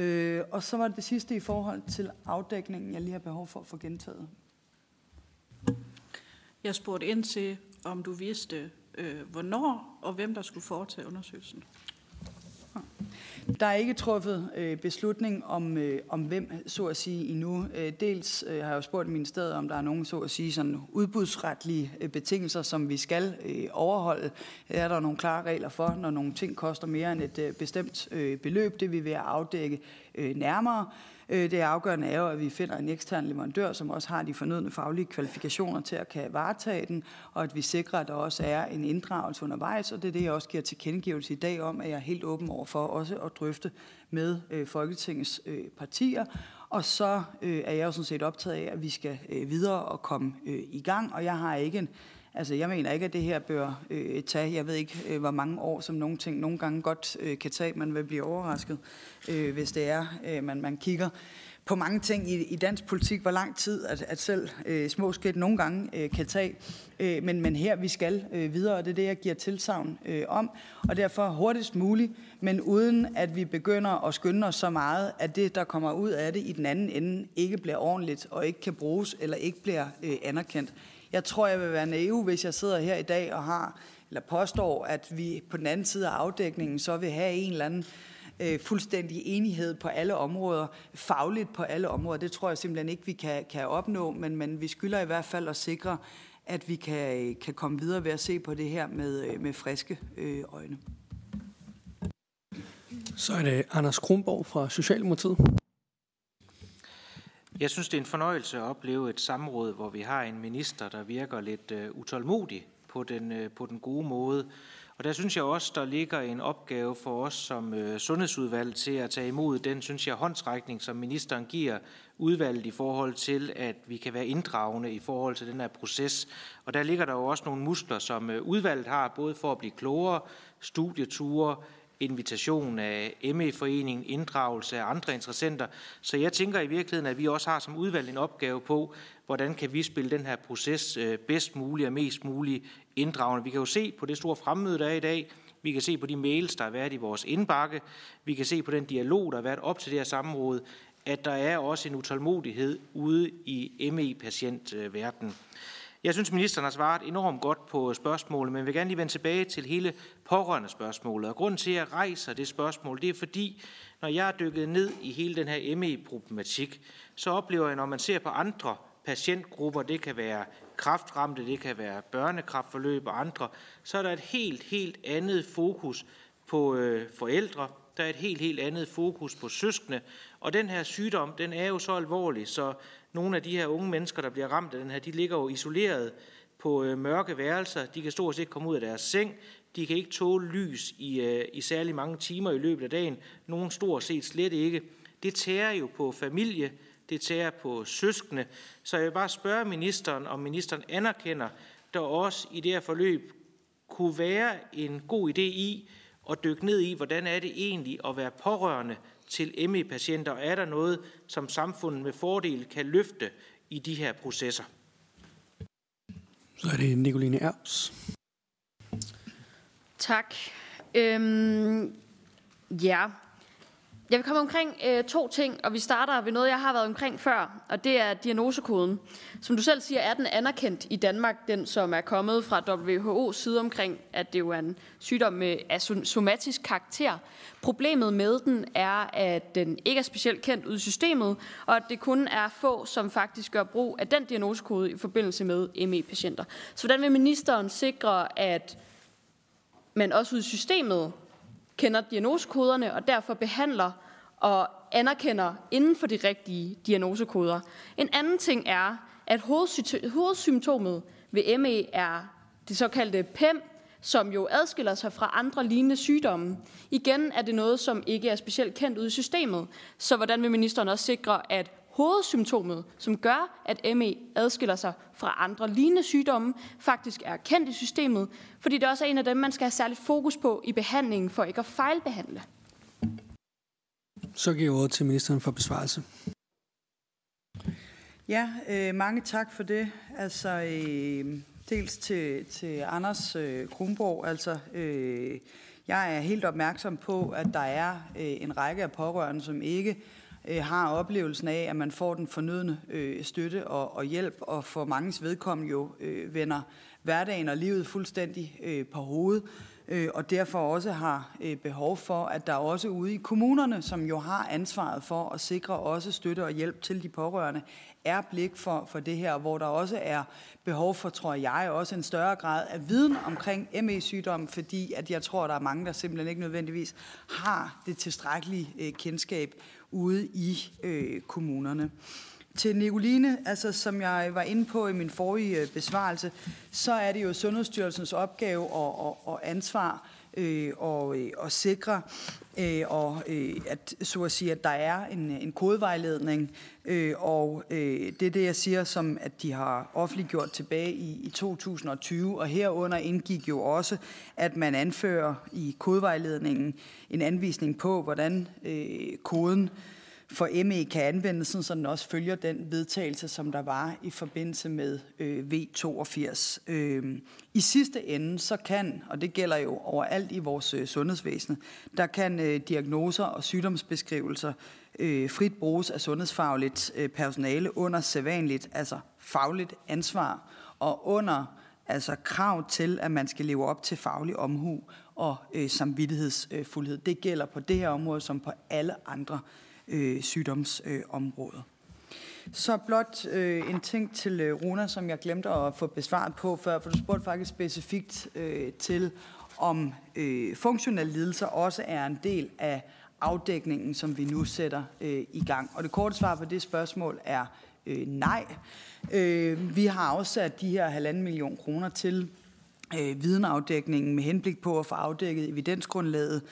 Øh, og så var det det sidste i forhold til afdækningen, jeg lige har behov for at få gentaget.
Jeg spurgte ind til, om du vidste, øh, hvornår og hvem der skulle foretage undersøgelsen.
Der er ikke truffet øh, beslutning om, øh, om hvem, så at sige, endnu. Øh, dels øh, har jeg jo spurgt i ministeriet, om der er nogen, så at sige, sådan udbudsretlige øh, betingelser, som vi skal øh, overholde. Er der nogle klare regler for, når nogle ting koster mere end et øh, bestemt øh, beløb. Det vil vi afdække øh, nærmere. Øh, det afgørende er jo, at vi finder en ekstern leverandør, som også har de fornødne faglige kvalifikationer til at kan varetage den, og at vi sikrer, at der også er en inddragelse undervejs, og det er det, jeg også giver tilkendegivelse i dag om, at jeg er helt åben over for også at drøfte med øh, Folketingets øh, partier. Og så øh, er jeg jo sådan set optaget af, at vi skal videre og komme i gang, og jeg har ikke en Altså, jeg mener ikke, at det her bør øh, tage, jeg ved ikke, øh, hvor mange år, som nogle ting nogle gange godt øh, kan tage. Man vil blive overrasket, øh, hvis det er, øh, man, man kigger på mange ting i, i dansk politik, hvor lang tid, at, at selv øh, små skridt nogle gange øh, kan tage. Øh, men, men her, vi skal øh, videre, og det er det, jeg giver tilsavn øh, om. Og derfor hurtigst muligt, men uden at vi begynder at skynde os så meget, at det, der kommer ud af det i den anden ende, ikke bliver ordentligt og ikke kan bruges eller ikke bliver øh, anerkendt. Jeg tror, jeg vil være naiv, hvis jeg sidder her i dag og har, eller påstår, at vi på den anden side af afdækningen så vil have en eller anden øh, fuldstændig enighed på alle områder, fagligt på alle områder. Det tror jeg simpelthen ikke, vi kan, kan opnå, men, men vi skylder i hvert fald at sikre, at vi kan, kan komme videre ved at se på det her med, øh, med friske øh, øjne.
Så er det Anders Kronborg fra Socialdemokratiet.
Jeg synes, det er en fornøjelse at opleve et samråd, hvor vi har en minister, der virker lidt øh, utålmodig på den, øh, på den gode måde. Og der synes jeg også, der ligger en opgave for os som øh, sundhedsudvalg til at tage imod den, synes jeg, håndtrækning, som ministeren giver udvalget i forhold til, at vi kan være inddragende i forhold til den her proces. Og der ligger der jo også nogle muskler, som øh, udvalget har, både for at blive klogere, studieture, invitation af ME-foreningen, inddragelse af andre interessenter. Så jeg tænker i virkeligheden, at vi også har som udvalg en opgave på, hvordan kan vi spille den her proces øh, bedst muligt og mest muligt inddragende. Vi kan jo se på det store fremmøde, der er i dag, vi kan se på de mails, der har været i vores indbakke, vi kan se på den dialog, der har været op til det her samråd, at der er også en utålmodighed ude i ME-patientverdenen. Jeg synes, ministeren har svaret enormt godt på spørgsmålet, men vil gerne lige vende tilbage til hele pårørende spørgsmålet. Og grunden til, at jeg rejser det spørgsmål, det er fordi, når jeg er dykket ned i hele den her ME-problematik, så oplever jeg, når man ser på andre patientgrupper, det kan være kraftramte, det kan være børnekraftforløb og andre, så er der et helt, helt andet fokus på øh, forældre, der er et helt, helt andet fokus på søskende, og den her sygdom, den er jo så alvorlig, så nogle af de her unge mennesker, der bliver ramt af den her, de ligger jo isoleret på øh, mørke værelser. De kan stort set komme ud af deres seng. De kan ikke tåle lys i, øh, i særlig mange timer i løbet af dagen. Nogen stort set slet ikke. Det tærer jo på familie, det tærer på søskende. Så jeg vil bare spørge ministeren, om ministeren anerkender, der også i det her forløb kunne være en god idé i at dykke ned i, hvordan er det egentlig at være pårørende til ME-patienter, og er der noget, som samfundet med fordel kan løfte i de her processer?
Så er det Nicoline Erbs.
Tak. Øhm, ja, jeg vil komme omkring øh, to ting, og vi starter ved noget, jeg har været omkring før, og det er diagnosekoden. Som du selv siger, er den anerkendt i Danmark, den som er kommet fra WHO's side omkring, at det jo er en sygdom med somatisk karakter. Problemet med den er, at den ikke er specielt kendt ud i systemet, og at det kun er få, som faktisk gør brug af den diagnosekode i forbindelse med ME-patienter. Så hvordan vil ministeren sikre, at man også ud i systemet kender diagnosekoderne og derfor behandler og anerkender inden for de rigtige diagnosekoder. En anden ting er, at hovedsymptomet ved ME er det såkaldte PEM, som jo adskiller sig fra andre lignende sygdomme. Igen er det noget, som ikke er specielt kendt ud i systemet. Så hvordan vil ministeren også sikre, at hovedsymptomet, som gør, at ME adskiller sig fra andre lignende sygdomme, faktisk er kendt i systemet, fordi det også er en af dem, man skal have særligt fokus på i behandlingen for ikke at fejlbehandle.
Så giver jeg ordet til ministeren for besvarelse.
Ja, øh, mange tak for det. Altså, øh, dels til, til Anders øh, Kronborg. Altså, øh, jeg er helt opmærksom på, at der er øh, en række af pårørende, som ikke øh, Øh, har oplevelsen af, at man får den fornødne øh, støtte og, og hjælp, og for manges vedkommende jo øh, vender hverdagen og livet fuldstændig øh, på hovedet, øh, og derfor også har øh, behov for, at der også ude i kommunerne, som jo har ansvaret for at sikre også støtte og hjælp til de pårørende, er blik for, for det her, hvor der også er behov for, tror jeg, også en større grad af viden omkring ME-sygdommen, fordi at jeg tror, der er mange, der simpelthen ikke nødvendigvis har det tilstrækkelige øh, kendskab ude i øh, kommunerne. Til Nicoline, altså som jeg var inde på i min forrige øh, besvarelse, så er det jo Sundhedsstyrelsens opgave og, og, og ansvar øh, og, øh, og sikre, øh, og, øh, at, så at sige, at der er en, en kodevejledning, øh, og øh, det er det, jeg siger, som at de har offentliggjort tilbage i, i 2020, og herunder indgik jo også, at man anfører i kodevejledningen en anvisning på, hvordan øh, koden øh, for ME kan anvendes, så den også følger den vedtagelse, som der var i forbindelse med øh, V82. Øh, I sidste ende, så kan, og det gælder jo overalt i vores øh, sundhedsvæsen, der kan øh, diagnoser og sygdomsbeskrivelser øh, frit bruges af sundhedsfagligt øh, personale under sædvanligt, altså fagligt ansvar, og under altså krav til, at man skal leve op til faglig omhu og øh, samvittighedsfuldhed. Det gælder på det her område som på alle andre øh, sygdomsområder. Så blot øh, en ting til øh, Runa, som jeg glemte at få besvaret på før, for du spurgte faktisk specifikt øh, til, om øh, funktionelle lidelser også er en del af afdækningen, som vi nu sætter øh, i gang. Og det korte svar på det spørgsmål er øh, nej. Øh, vi har afsat de her halvanden million kroner til øh, videnafdækningen med henblik på at få afdækket evidensgrundlaget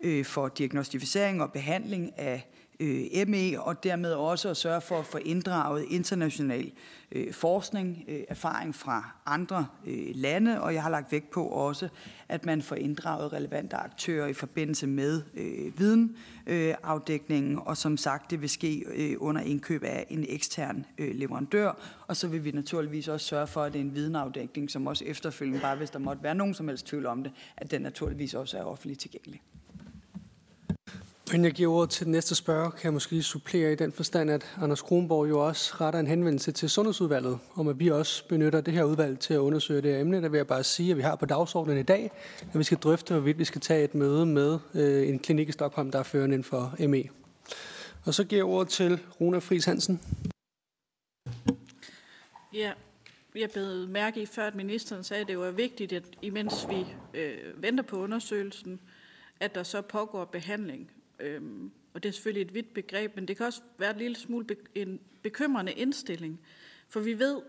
øh, for diagnostisering og behandling af øh, ME, og dermed også at sørge for at få inddraget international øh, forskning, øh, erfaring fra andre øh, lande, og jeg har lagt vægt på også, at man får inddraget relevante aktører i forbindelse med øh, videnafdækningen, øh, og som sagt, det vil ske øh, under indkøb af en ekstern øh, leverandør, og så vil vi naturligvis også sørge for, at det er en videnafdækning, som også efterfølgende, bare hvis der måtte være nogen som helst tvivl om det, at den naturligvis også er offentligt tilgængelig.
Inden jeg giver ordet til den næste spørger, kan jeg måske lige supplere i den forstand, at Anders Kronborg jo også retter en henvendelse til Sundhedsudvalget, om at vi også benytter det her udvalg til at undersøge det her emne. Der vil jeg bare sige, at vi har på dagsordenen i dag, at vi skal drøfte, hvorvidt vi skal tage et møde med øh, en klinik i Stockholm, der er førende inden for ME. Og så giver jeg ordet til Runa Friis Hansen.
Ja, jeg blev mærke i før, at ministeren sagde, at det var vigtigt, at imens vi øh, venter på undersøgelsen, at der så pågår behandling. Øhm, og det er selvfølgelig et vidt begreb, men det kan også være en lille smule be- en bekymrende indstilling. For vi ved,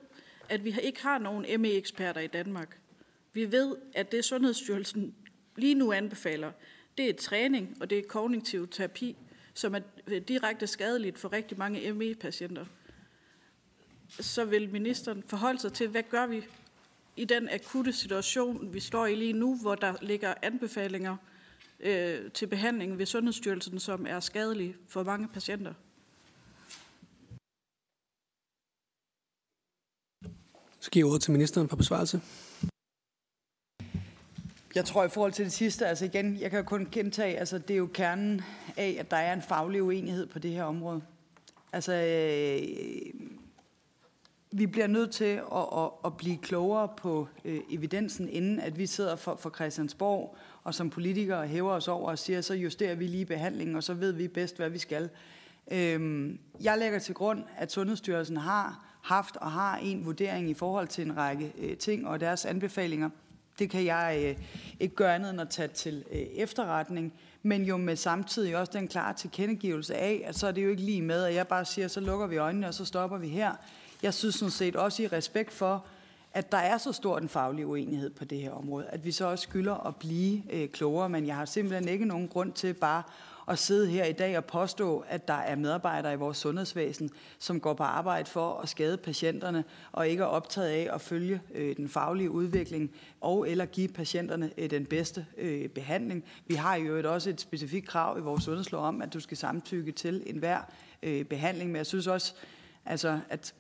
at vi ikke har nogen ME-eksperter i Danmark. Vi ved, at det Sundhedsstyrelsen lige nu anbefaler, det er træning, og det er kognitiv terapi, som er øh, direkte skadeligt for rigtig mange ME-patienter. Så vil ministeren forholde sig til, hvad gør vi i den akutte situation, vi står i lige nu, hvor der ligger anbefalinger øh, til behandling ved Sundhedsstyrelsen, som er skadelig for mange patienter.
Så giver ordet til ministeren på besvarelse.
Jeg tror i forhold til det sidste, altså igen, jeg kan kun gentage, altså det er jo kernen af, at der er en faglig uenighed på det her område. Altså, øh, vi bliver nødt til at, at, at blive klogere på øh, evidensen, inden at vi sidder for, for Christiansborg og som politikere hæver os over og siger, så justerer vi lige behandlingen, og så ved vi bedst, hvad vi skal. Øhm, jeg lægger til grund, at Sundhedsstyrelsen har haft og har en vurdering i forhold til en række øh, ting og deres anbefalinger. Det kan jeg øh, ikke gøre andet end at tage til øh, efterretning, men jo med samtidig også den klare tilkendegivelse af, at så er det jo ikke lige med, at jeg bare siger, så lukker vi øjnene, og så stopper vi her. Jeg synes sådan set også i respekt for, at der er så stor en faglig uenighed på det her område, at vi så også skylder at blive øh, klogere, men jeg har simpelthen ikke nogen grund til bare at sidde her i dag og påstå, at der er medarbejdere i vores sundhedsvæsen, som går på arbejde for at skade patienterne, og ikke er optaget af at følge øh, den faglige udvikling, og eller give patienterne øh, den bedste øh, behandling. Vi har jo også et specifikt krav i vores sundhedslov om, at du skal samtykke til enhver øh, behandling, men jeg synes også, altså, at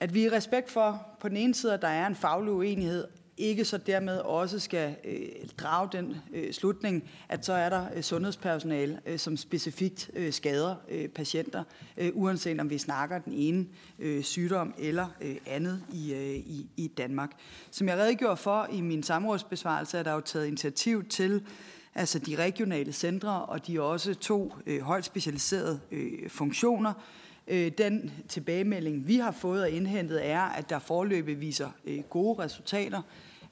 at vi i respekt for på den ene side, at der er en faglig uenighed, ikke så dermed også skal øh, drage den øh, slutning, at så er der øh, sundhedspersonale, øh, som specifikt øh, skader øh, patienter, øh, uanset om vi snakker den ene øh, sygdom eller øh, andet i, øh, i, i Danmark. Som jeg redegjorde for i min samrådsbesvarelse, er der jo taget initiativ til altså de regionale centre, og de også to øh, højt specialiserede øh, funktioner, den tilbagemelding, vi har fået og indhentet, er, at der forløbet viser øh, gode resultater.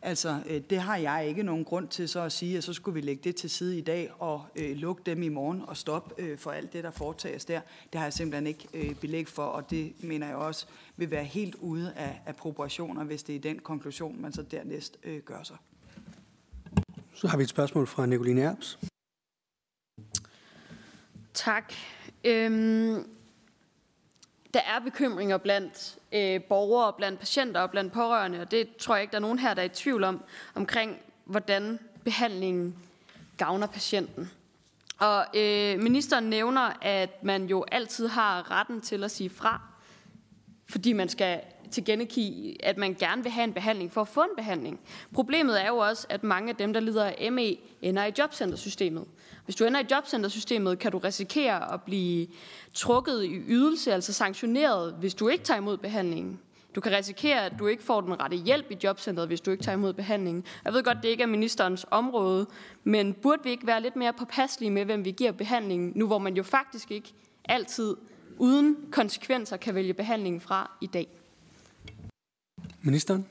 Altså, øh, det har jeg ikke nogen grund til så at sige, at så skulle vi lægge det til side i dag og øh, lukke dem i morgen og stoppe øh, for alt det, der foretages der. Det har jeg simpelthen ikke øh, belæg for, og det mener jeg også vil være helt ude af, af proportioner, hvis det er den konklusion, man så dernæst øh, gør sig.
Så har vi et spørgsmål fra Nicoline Erbs.
Tak. Øhm, der er bekymringer blandt øh, borgere, blandt patienter og blandt pårørende, og det tror jeg ikke, der er nogen her, der er i tvivl om, omkring hvordan behandlingen gavner patienten. Og øh, ministeren nævner, at man jo altid har retten til at sige fra, fordi man skal tilkendegive, at man gerne vil have en behandling for at få en behandling. Problemet er jo også, at mange af dem, der lider af ME, ender i jobcentersystemet. Hvis du ender i jobcentersystemet, kan du risikere at blive trukket i ydelse, altså sanktioneret, hvis du ikke tager imod behandlingen. Du kan risikere, at du ikke får den rette hjælp i jobcentret, hvis du ikke tager imod behandlingen. Jeg ved godt, det ikke er ministerens område, men burde vi ikke være lidt mere påpasselige med, hvem vi giver behandlingen, nu hvor man jo faktisk ikke altid uden konsekvenser kan vælge behandlingen fra i dag?
Ministeren?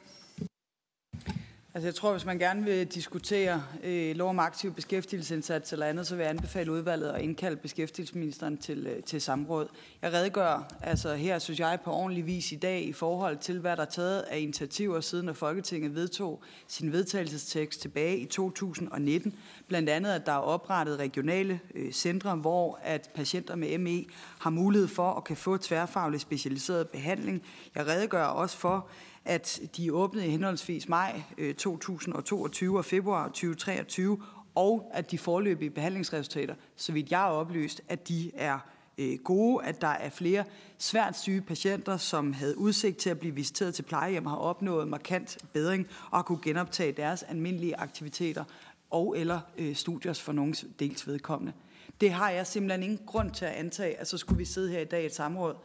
Altså jeg tror, hvis man gerne vil diskutere øh, lov om aktiv beskæftigelsesindsats eller andet, så vil jeg anbefale udvalget at indkalde beskæftigelsesministeren til, øh, til samråd. Jeg redegør altså her, synes jeg, på ordentlig vis i dag i forhold til, hvad der er taget af initiativer siden, at Folketinget vedtog sin vedtagelsestekst tilbage i 2019. Blandt andet, at der er oprettet regionale øh, centre, hvor at patienter med ME har mulighed for at kan få tværfaglig specialiseret behandling. Jeg redegør også for, at de åbnede i henholdsvis maj øh, 2022 og februar 2023, og at de forløbige behandlingsresultater, så vidt jeg er oplyst, at de er øh, gode, at der er flere svært syge patienter, som havde udsigt til at blive visiteret til plejehjem, har opnået markant bedring og har kunne genoptage deres almindelige aktiviteter og eller øh, studier for nogens dels vedkommende. Det har jeg simpelthen ingen grund til at antage, at så skulle vi sidde her i dag i et samråd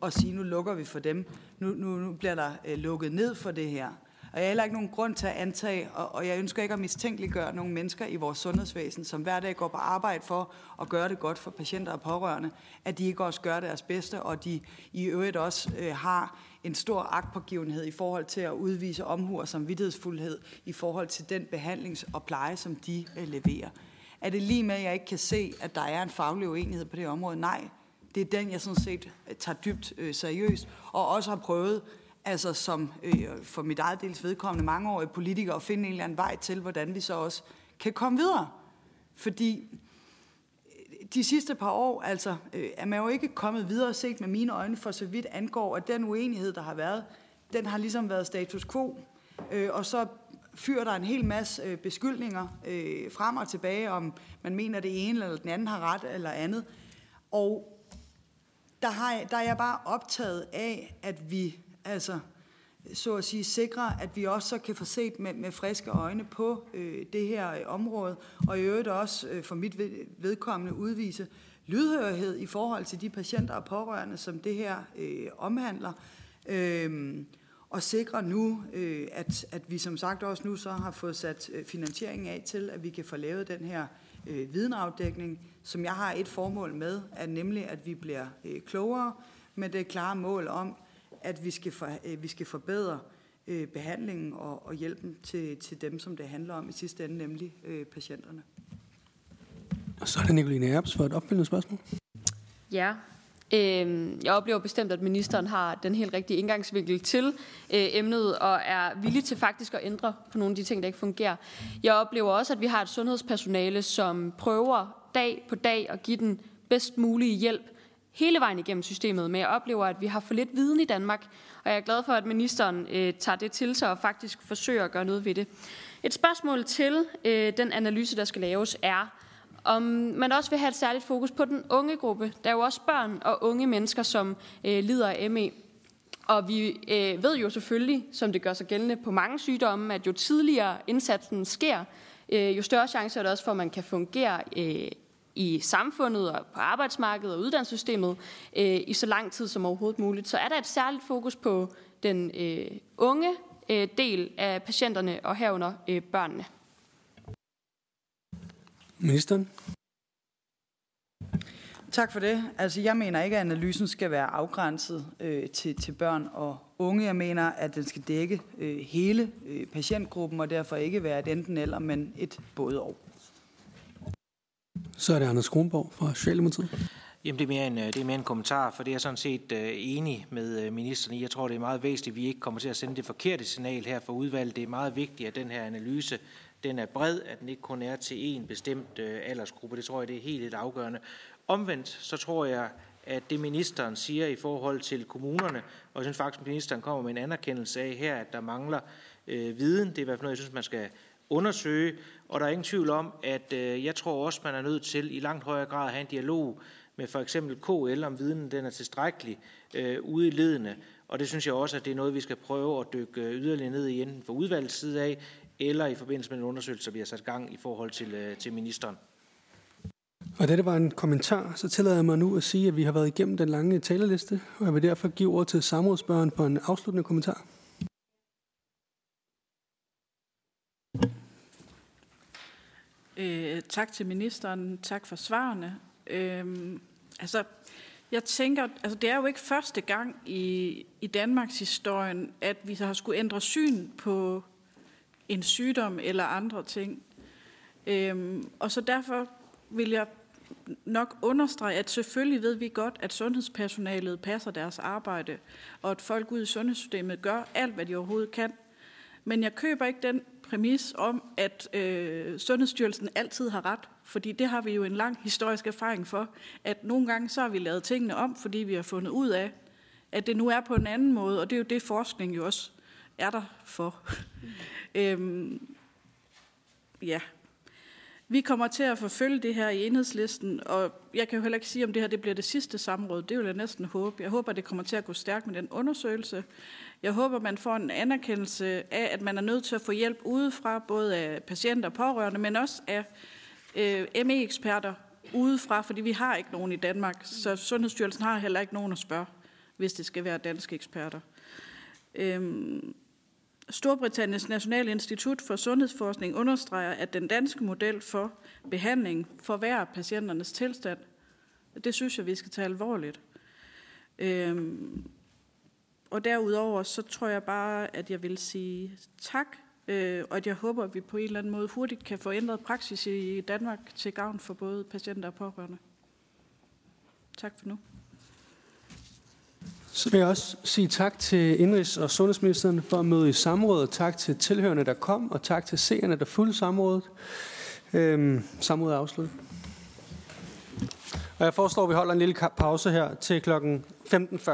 og sige, nu lukker vi for dem. Nu, nu, nu bliver der øh, lukket ned for det her. Og jeg har heller ikke nogen grund til at antage, og, og jeg ønsker ikke at mistænkeliggøre nogle mennesker i vores sundhedsvæsen, som hver dag går på arbejde for at gøre det godt for patienter og pårørende, at de ikke også gør deres bedste, og de i øvrigt også øh, har en stor agtpågivenhed i forhold til at udvise omhu og samvittighedsfuldhed i forhold til den behandlings- og pleje, som de øh, leverer. Er det lige med, at jeg ikke kan se, at der er en faglig uenighed på det område? Nej, det er den, jeg sådan set øh, tager dybt øh, seriøst, og også har prøvet, altså som øh, for mit eget dels vedkommende mangeårige politiker, at finde en eller anden vej til, hvordan vi så også kan komme videre. Fordi øh, de sidste par år, altså, øh, er man jo ikke kommet videre set med mine øjne, for så vidt angår, at den uenighed, der har været, den har ligesom været status quo. Øh, og så fyrer der en hel masse øh, beskyldninger øh, frem og tilbage, om man mener, det ene eller den anden har ret eller andet. Og der, har jeg, der er jeg bare optaget af, at vi altså, så at sige, sikrer, at vi også så kan få set med, med friske øjne på øh, det her øh, område, og i øvrigt også øh, for mit vedkommende udvise lydhørighed i forhold til de patienter og pårørende, som det her øh, omhandler. Øh, og sikre nu, øh, at, at vi som sagt også nu så har fået sat øh, finansieringen af til, at vi kan få lavet den her øh, videnafdækning, som jeg har et formål med, at nemlig at vi bliver øh, klogere med det klare mål om, at vi skal, for, øh, vi skal forbedre øh, behandlingen og, og hjælpen til, til dem, som det handler om i sidste ende, nemlig øh, patienterne.
Og så er det Nicoline Erbs for et opfølgende spørgsmål.
Ja, Øh, jeg oplever bestemt, at ministeren har den helt rigtige indgangsvinkel til øh, emnet og er villig til faktisk at ændre på nogle af de ting, der ikke fungerer. Jeg oplever også, at vi har et sundhedspersonale, som prøver dag på dag at give den bedst mulige hjælp hele vejen igennem systemet, men jeg oplever, at vi har for lidt viden i Danmark, og jeg er glad for, at ministeren øh, tager det til sig og faktisk forsøger at gøre noget ved det. Et spørgsmål til øh, den analyse, der skal laves, er, om man også vil have et særligt fokus på den unge gruppe. Der er jo også børn og unge mennesker, som øh, lider af ME. Og vi øh, ved jo selvfølgelig, som det gør sig gældende på mange sygdomme, at jo tidligere indsatsen sker, øh, jo større chance er det også for, at man kan fungere øh, i samfundet og på arbejdsmarkedet og uddannelsessystemet øh, i så lang tid som overhovedet muligt. Så er der et særligt fokus på den øh, unge øh, del af patienterne og herunder øh, børnene.
Ministeren?
Tak for det. Altså, jeg mener ikke, at analysen skal være afgrænset øh, til, til børn og unge. Jeg mener, at den skal dække øh, hele øh, patientgruppen, og derfor ikke være et enten eller, men et både og.
Så er det Anders Kronborg fra Socialdemokratiet.
Jamen, det er, mere en, øh, det er mere en kommentar, for det er jeg sådan set uh, enig med uh, ministeren i. Jeg tror, det er meget væsentligt, at vi ikke kommer til at sende det forkerte signal her for udvalget. Det er meget vigtigt, at den her analyse den er bred, at den ikke kun er til en bestemt øh, aldersgruppe. Det tror jeg, det er helt et afgørende. Omvendt, så tror jeg, at det ministeren siger i forhold til kommunerne, og jeg synes faktisk, at ministeren kommer med en anerkendelse af her, at der mangler øh, viden. Det er i hvert fald noget, jeg synes, man skal undersøge. Og der er ingen tvivl om, at øh, jeg tror også, man er nødt til i langt højere grad at have en dialog med for eksempel KL, om viden den er tilstrækkelig øh, ude i ledene. Og det synes jeg også, at det er noget, vi skal prøve at dykke øh, yderligere ned i, enten for udvalgets side af, eller i forbindelse med en undersøgelse, vi har sat gang i forhold til, øh, til ministeren.
Og det var en kommentar, så tillader jeg mig nu at sige, at vi har været igennem den lange taleliste, og jeg vil derfor give ord til samrådsbørn for en afsluttende kommentar.
Øh, tak til ministeren, tak for svarene. Øh, altså, jeg tænker, altså det er jo ikke første gang i, i Danmarks historien, at vi har skulle ændre syn på en sygdom eller andre ting. Øhm, og så derfor vil jeg nok understrege, at selvfølgelig ved vi godt, at sundhedspersonalet passer deres arbejde, og at folk ude i sundhedssystemet gør alt, hvad de overhovedet kan. Men jeg køber ikke den præmis om, at øh, Sundhedsstyrelsen altid har ret, fordi det har vi jo en lang historisk erfaring for, at nogle gange så har vi lavet tingene om, fordi vi har fundet ud af, at det nu er på en anden måde, og det er jo det, forskning jo også er der for. Mm. øhm, ja, vi kommer til at forfølge det her i enhedslisten, og jeg kan jo heller ikke sige, om det her det bliver det sidste samråd. Det vil jeg næsten håbe. Jeg håber, det kommer til at gå stærkt med den undersøgelse. Jeg håber, man får en anerkendelse af, at man er nødt til at få hjælp udefra, både af patienter og pårørende, men også af øh, ME-eksperter udefra, fordi vi har ikke nogen i Danmark, så Sundhedsstyrelsen har heller ikke nogen at spørge, hvis det skal være danske eksperter. Øhm, Storbritanniens Nationale Institut for Sundhedsforskning understreger, at den danske model for behandling forværrer patienternes tilstand. Det synes jeg, vi skal tage alvorligt. Øhm, og derudover, så tror jeg bare, at jeg vil sige tak, øh, og at jeg håber, at vi på en eller anden måde hurtigt kan få ændret praksis i Danmark til gavn for både patienter og pårørende. Tak for nu.
Så vil jeg også sige tak til Indrigs- og Sundhedsministeren for at møde i samrådet. Tak til tilhørende, der kom, og tak til seerne, der fulgte samrådet. Øhm, samrådet er afsluttet. Og jeg foreslår, at vi holder en lille pause her til klokken 15.40.